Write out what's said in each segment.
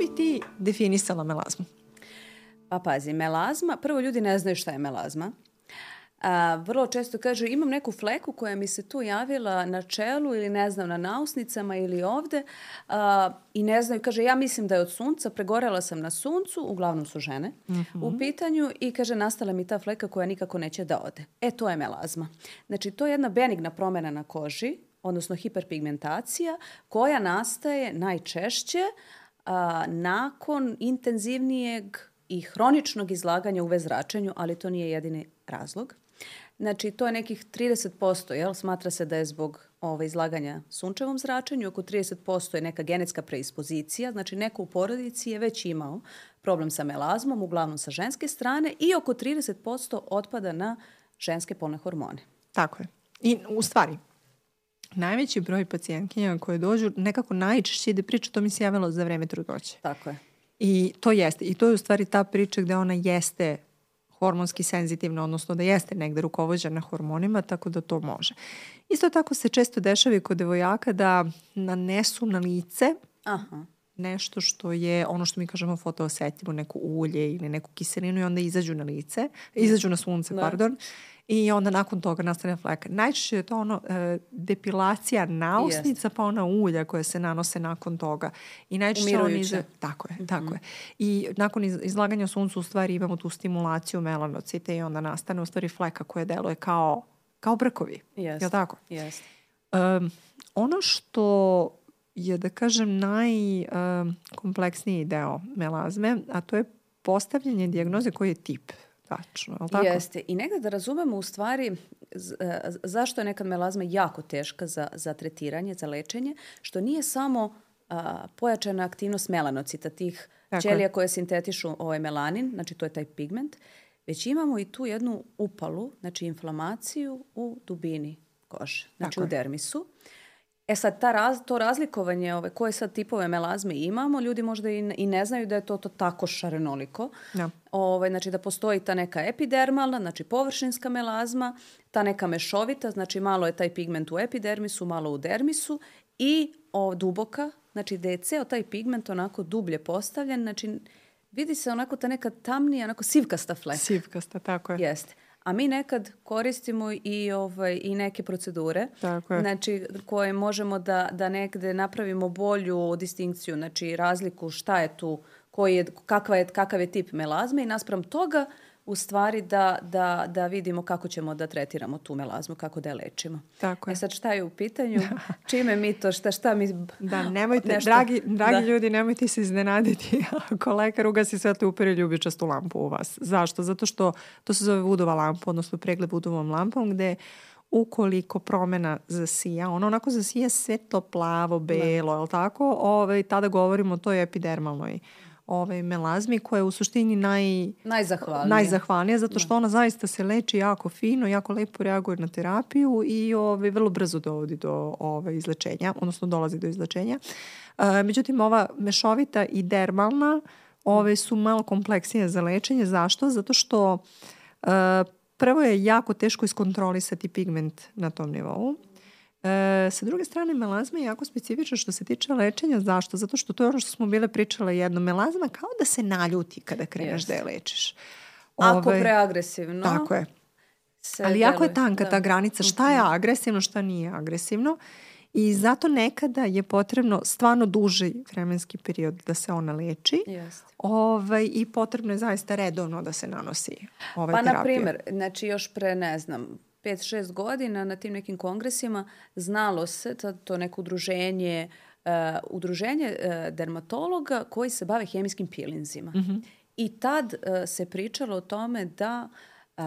bi ti definisala melazmu? Pa pazi, melazma, prvo ljudi ne znaju šta je melazma. A, vrlo često kažu imam neku fleku koja mi se tu javila na čelu ili ne znam na nausnicama ili ovde a, i ne znaju, kaže ja mislim da je od sunca, pregorela sam na suncu, uglavnom su žene mm -hmm. u pitanju i kaže nastala mi ta fleka koja nikako neće da ode. E to je melazma. Znači to je jedna benigna promena na koži, odnosno hiperpigmentacija koja nastaje najčešće a, nakon intenzivnijeg i hroničnog izlaganja UV zračenju, ali to nije jedini razlog. Znači, to je nekih 30%, jel? Smatra se da je zbog ove, izlaganja sunčevom zračenju, oko 30% je neka genetska preispozicija, znači neko u porodici je već imao problem sa melazmom, uglavnom sa ženske strane, i oko 30% otpada na ženske polne hormone. Tako je. I u stvari, najveći broj pacijentkinja koje dođu, nekako najčešće ide priča, to mi se javilo za vreme trudnoće. Tako je. I to jeste. I to je u stvari ta priča gde ona jeste hormonski senzitivna, odnosno da jeste negde rukovođena hormonima, tako da to može. Isto tako se često dešava i kod devojaka da nanesu na lice Aha. Nešto što je ono što mi kažemo fotoosetljivo, neku ulje ili neku kiselinu i onda izađu na lice, izađu na sunce, da. pardon, i onda nakon toga nastane fleka. Najčešće je to ono e, depilacija nausnica Jest. pa ona ulja koja se nanose nakon toga. I najčešće on iza... Tako je, mm -hmm. tako je. I nakon iz, izlaganja suncu u stvari imamo tu stimulaciju melanocite i onda nastane u stvari fleka koja deluje kao, kao brkovi. Jest. Je tako? Jest. Um, ono što je, da kažem, najkompleksniji um, deo melazme, a to je postavljanje dijagnoze koji je tip Tačno, ali tako? Jeste. I negde da razumemo u stvari e, zašto je nekad melazma jako teška za, za tretiranje, za lečenje, što nije samo a, pojačana aktivnost melanocita, tih tako ćelija je. koje sintetišu ovaj melanin, znači to je taj pigment, već imamo i tu jednu upalu, znači inflamaciju u dubini kože, znači tako u dermisu. Je. E sad, ta raz, to razlikovanje, ove, koje sad tipove melazme imamo, ljudi možda i, i ne znaju da je to, to tako šarenoliko. Ja. Ove, znači da postoji ta neka epidermalna, znači površinska melazma, ta neka mešovita, znači malo je taj pigment u epidermisu, malo u dermisu i o, duboka, znači da je ceo taj pigment onako dublje postavljen, znači vidi se onako ta neka tamnija, onako sivkasta fleka. Sivkasta, tako je. Jeste a mi nekad koristimo i ovaj i neke procedure Tako je. znači koje možemo da da negde napravimo bolju distinkciju znači razliku šta je tu koji je kakva je kakav je tip melazme i naspram toga u stvari da, da, da vidimo kako ćemo da tretiramo tu melazmu, kako da je lečimo. Tako je. E sad šta je u pitanju? Čime mi to, šta, šta mi... Da, nemojte, nešto, dragi, dragi da. ljudi, nemojte se iznenaditi ako lekar ugasi svetlo upere ljubičastu lampu u vas. Zašto? Zato što to se zove vudova lampa, odnosno pregled vudovom lampom, gde ukoliko promena zasija, ono onako zasija svetlo plavo, belo, da. je li tako? Ove, ovaj, tada govorimo o toj epidermalnoj ovaj, melazmi koja je u suštini naj, najzahvalnija. najzahvalnija zato što da. ona zaista se leči jako fino, jako lepo reaguje na terapiju i ovaj, vrlo brzo dovodi do ovaj, izlečenja, odnosno dolazi do izlečenja. E, međutim, ova mešovita i dermalna ove su malo kompleksnije za lečenje. Zašto? Zato što e, prvo je jako teško iskontrolisati pigment na tom nivou. E, sa druge strane, melazma je jako specifična što se tiče lečenja. Zašto? Zato što to je ono što smo bile pričale jedno. Melazma kao da se naljuti kada kreneš yes. da je lečiš. Ove, Ako ovaj, preagresivno. Tako je. Ali jako je tanka da. ta granica šta je mhm. agresivno, šta nije agresivno. I zato nekada je potrebno stvarno duži vremenski period da se ona leči. Yes. Ovaj, I potrebno je zaista redovno da se nanosi ovaj pa, terapija. Pa, na primer, znači još pre, ne znam, 5-6 godina na tim nekim kongresima znalo se, to, to neko udruženje, uh, udruženje uh, dermatologa koji se bave hemijskim pilinzima. Mm -hmm. I tad uh, se pričalo o tome da uh,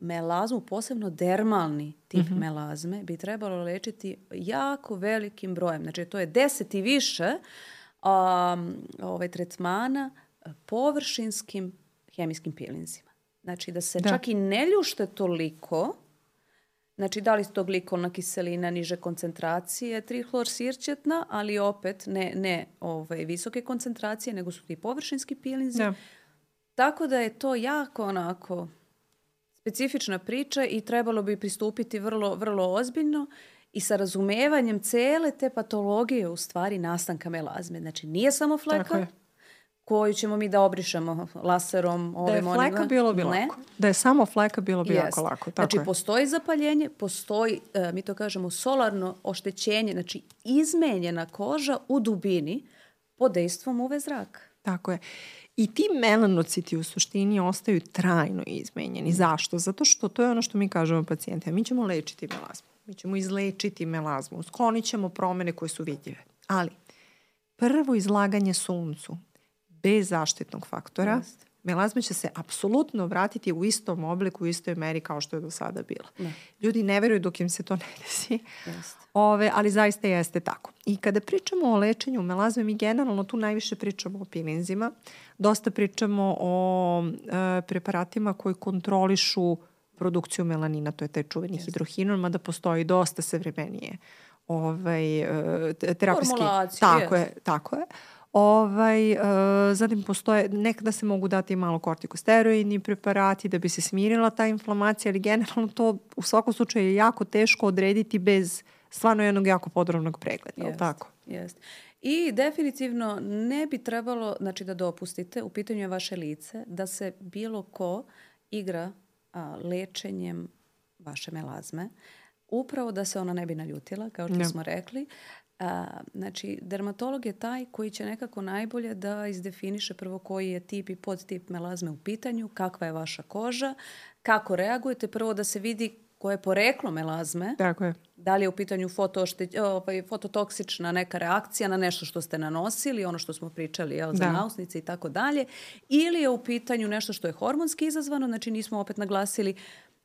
melazmu, posebno dermalni tip mm -hmm. melazme, bi trebalo lečiti jako velikim brojem. Znači, to je deset i više um, ovaj, tretmana površinskim hemijskim pilinzima. Znači da se da. čak i ne ljušte toliko Znači, da li to glikolna kiselina niže koncentracije, trihlorsirćetna, ali opet ne, ne ovaj, visoke koncentracije, nego su ti površinski pilinzi. Da. Tako da je to jako onako specifična priča i trebalo bi pristupiti vrlo, vrlo ozbiljno i sa razumevanjem cele te patologije u stvari nastanka melazme. Znači, nije samo fleka, koju ćemo mi da obrišemo laserom. Da je fleka bilo bi lako. Da je samo fleka bilo bi Jest. jako lako. Tako znači, je. postoji zapaljenje, postoji, uh, mi to kažemo, solarno oštećenje, znači izmenjena koža u dubini pod dejstvom UV zraka. Tako je. I ti melanociti u suštini ostaju trajno izmenjeni. Zašto? Zato što to je ono što mi kažemo pacijentima. Mi ćemo lečiti melazmu. Mi ćemo izlečiti melazmu. Sklonit ćemo promene koje su vidljive. Ali prvo izlaganje suncu bez zaštitnog faktora, Just. melazma će se apsolutno vratiti u istom obliku, u istoj meri kao što je do sada bila. Ne. Da. Ljudi ne veruju dok im se to ne desi, Just. Ove, ali zaista jeste tako. I kada pričamo o lečenju melazme, mi generalno tu najviše pričamo o pilinzima, dosta pričamo o e, preparatima koji kontrolišu produkciju melanina, to je taj čuveni Just. hidrohinon, mada postoji dosta savremenije ovaj, e, terapijski... Tako je, tako je. Ovaj, uh, zatim postoje, nekada se mogu dati malo kortikosteroidni preparati da bi se smirila ta inflamacija, ali generalno to u svakom slučaju je jako teško odrediti bez stvarno jednog jako podrobnog pregleda, jest, tako? Jest. I definitivno ne bi trebalo znači, da dopustite, u pitanju je vaše lice, da se bilo ko igra a, lečenjem vaše melazme, upravo da se ona ne bi naljutila, kao što ja. smo rekli, A, znači, dermatolog je taj koji će nekako najbolje da izdefiniše prvo koji je tip i podtip melazme u pitanju, kakva je vaša koža, kako reagujete, prvo da se vidi koje je poreklo melazme. Tako je. Da li je u pitanju fotošte, ovaj, fototoksična neka reakcija na nešto što ste nanosili, ono što smo pričali jel, za da. nausnice i tako dalje, ili je u pitanju nešto što je hormonski izazvano, znači nismo opet naglasili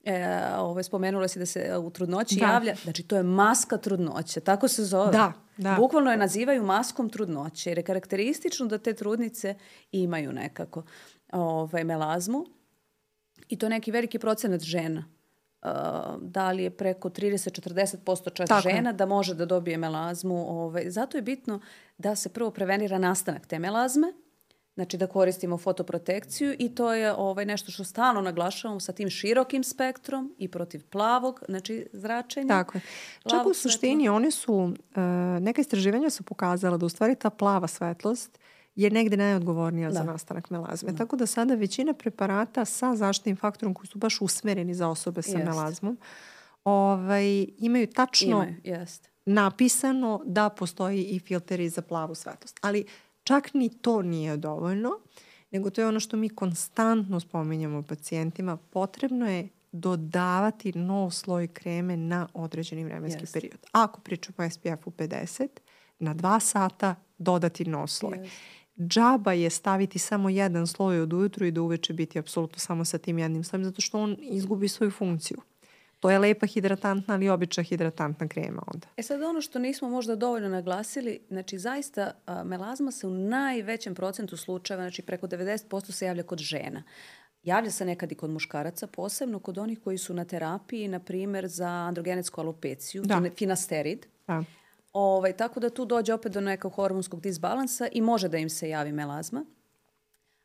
E, ovaj, spomenula si da se e, u trudnoći da. javlja. Znači, to je maska trudnoće. Tako se zove. Da, da. Bukvalno je nazivaju maskom trudnoće. Jer je karakteristično da te trudnice imaju nekako ovaj, melazmu. I to je neki veliki procenat žena. Uh, da li je preko 30-40% čak Tako žena je. da može da dobije melazmu. Ovaj. Zato je bitno da se prvo prevenira nastanak te melazme, Znači da koristimo fotoprotekciju i to je ovaj nešto što stalno naglašavamo sa tim širokim spektrom i protiv plavog, znači zračenja. Tako je. Čak u suštini svetlo. one su, uh, neka istraživanja su pokazala da u stvari ta plava svetlost je negde najodgovornija da. za nastanak melazme. Da. Tako da sada većina preparata sa zaštitnim faktorom koji su baš usmereni za osobe sa jest. melazmom ovaj, imaju tačno imaju, jest. napisano da postoji i filteri za plavu svetlost. Ali Čak ni to nije dovoljno, nego to je ono što mi konstantno spominjamo pacijentima. Potrebno je dodavati nov sloj kreme na određeni vremenski yes. period. Ako pričamo SPF-u 50, na dva sata dodati nov sloj. Yes. Džaba je staviti samo jedan sloj od ujutru i da uveče biti apsolutno samo sa tim jednim slojem, zato što on izgubi svoju funkciju. To je lepa hidratantna, ali obična hidratantna krema onda. E sad ono što nismo možda dovoljno naglasili, znači zaista a, melazma se u najvećem procentu slučajeva, znači preko 90% se javlja kod žena. Javlja se nekad i kod muškaraca, posebno kod onih koji su na terapiji, na primer za androgenetsku alopeciju, da. finasterid. Da. Ovaj, tako da tu dođe opet do nekog hormonskog disbalansa i može da im se javi melazma.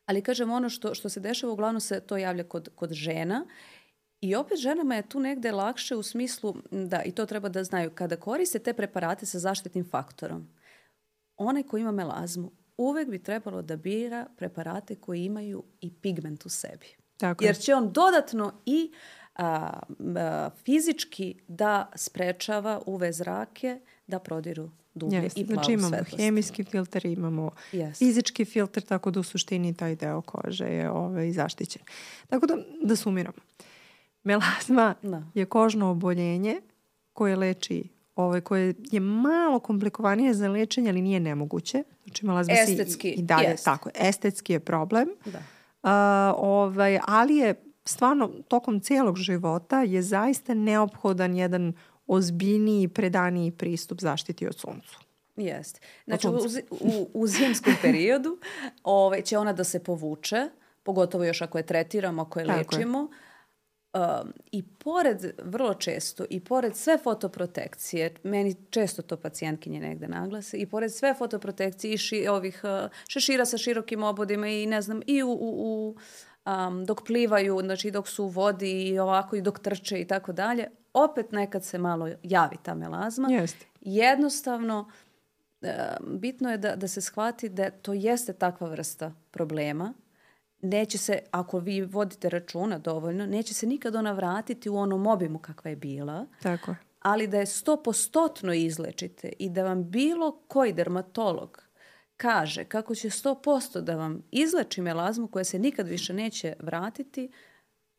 Ali kažem, ono što, što se dešava, uglavnom se to javlja kod, kod žena I opet ženama je tu negde lakše u smislu, da, i to treba da znaju, kada koriste te preparate sa zaštitnim faktorom, onaj ko ima melazmu uvek bi trebalo da bira preparate koji imaju i pigment u sebi. Tako Jer će on dodatno i a, a, fizički da sprečava UV zrake da prodiru dublje yes, i plavu znači imamo svetlost. hemijski filter, imamo yes. fizički filter, tako da u suštini taj deo kože je ovaj, zaštićen. Tako da, da sumiramo. Melazma da. je kožno oboljenje koje leči ovaj, koje je malo komplikovanije za lečenje, ali nije nemoguće. Znači, melazma estetski, i, i dalje, jest. tako, estetski je problem. Da. Uh, ovaj, ali je stvarno tokom cijelog života je zaista neophodan jedan ozbiljniji, predaniji pristup zaštiti od suncu. Jeste. Znači, u, u, u zimskom periodu ovaj, će ona da se povuče, pogotovo još ako je tretiramo, ako je Tako lečimo. Je Um, I pored, vrlo često, i pored sve fotoprotekcije, meni često to pacijentkinje negde naglase, i pored sve fotoprotekcije i ši, ovih uh, šešira sa širokim obodima i ne znam, i u, u, u um, dok plivaju, znači dok su u vodi i ovako i dok trče i tako dalje, opet nekad se malo javi ta melazma. Jeste. Jednostavno, bitno je da, da se shvati da to jeste takva vrsta problema. Neće se, ako vi vodite računa dovoljno, neće se nikad ona vratiti u onom obimu kakva je bila. Tako Ali da je stopostotno izlečite i da vam bilo koji dermatolog kaže kako će 100% da vam izleči melazmu koja se nikad više neće vratiti,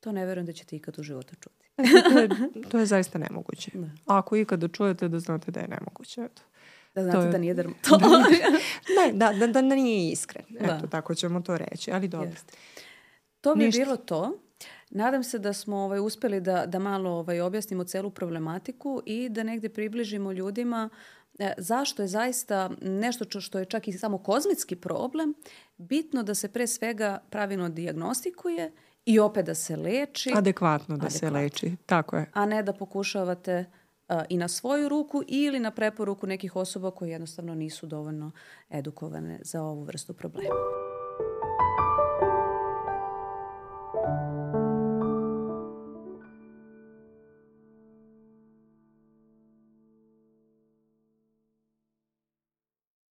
to ne verujem da ćete ikad u životu čuti. to, je, to je zaista nemoguće. Da. Ako ikada čujete da znate da je nemoguće. Eto. Da znate je... da nije dermatolog. ne, da, da, da, da nije iskren. Eto, da. tako ćemo to reći. Ali dobro. Jeste. To bi Ništa. bilo to. Nadam se da smo ovaj, uspeli da, da malo ovaj, objasnimo celu problematiku i da negde približimo ljudima e, zašto je zaista nešto što je čak i samo kozmetski problem bitno da se pre svega pravilno diagnostikuje i opet da se leči. Adekvatno da Adekvatno. se leči, tako je. A ne da pokušavate i na svoju ruku ili na preporuku nekih osoba koje jednostavno nisu dovoljno edukovane za ovu vrstu problema.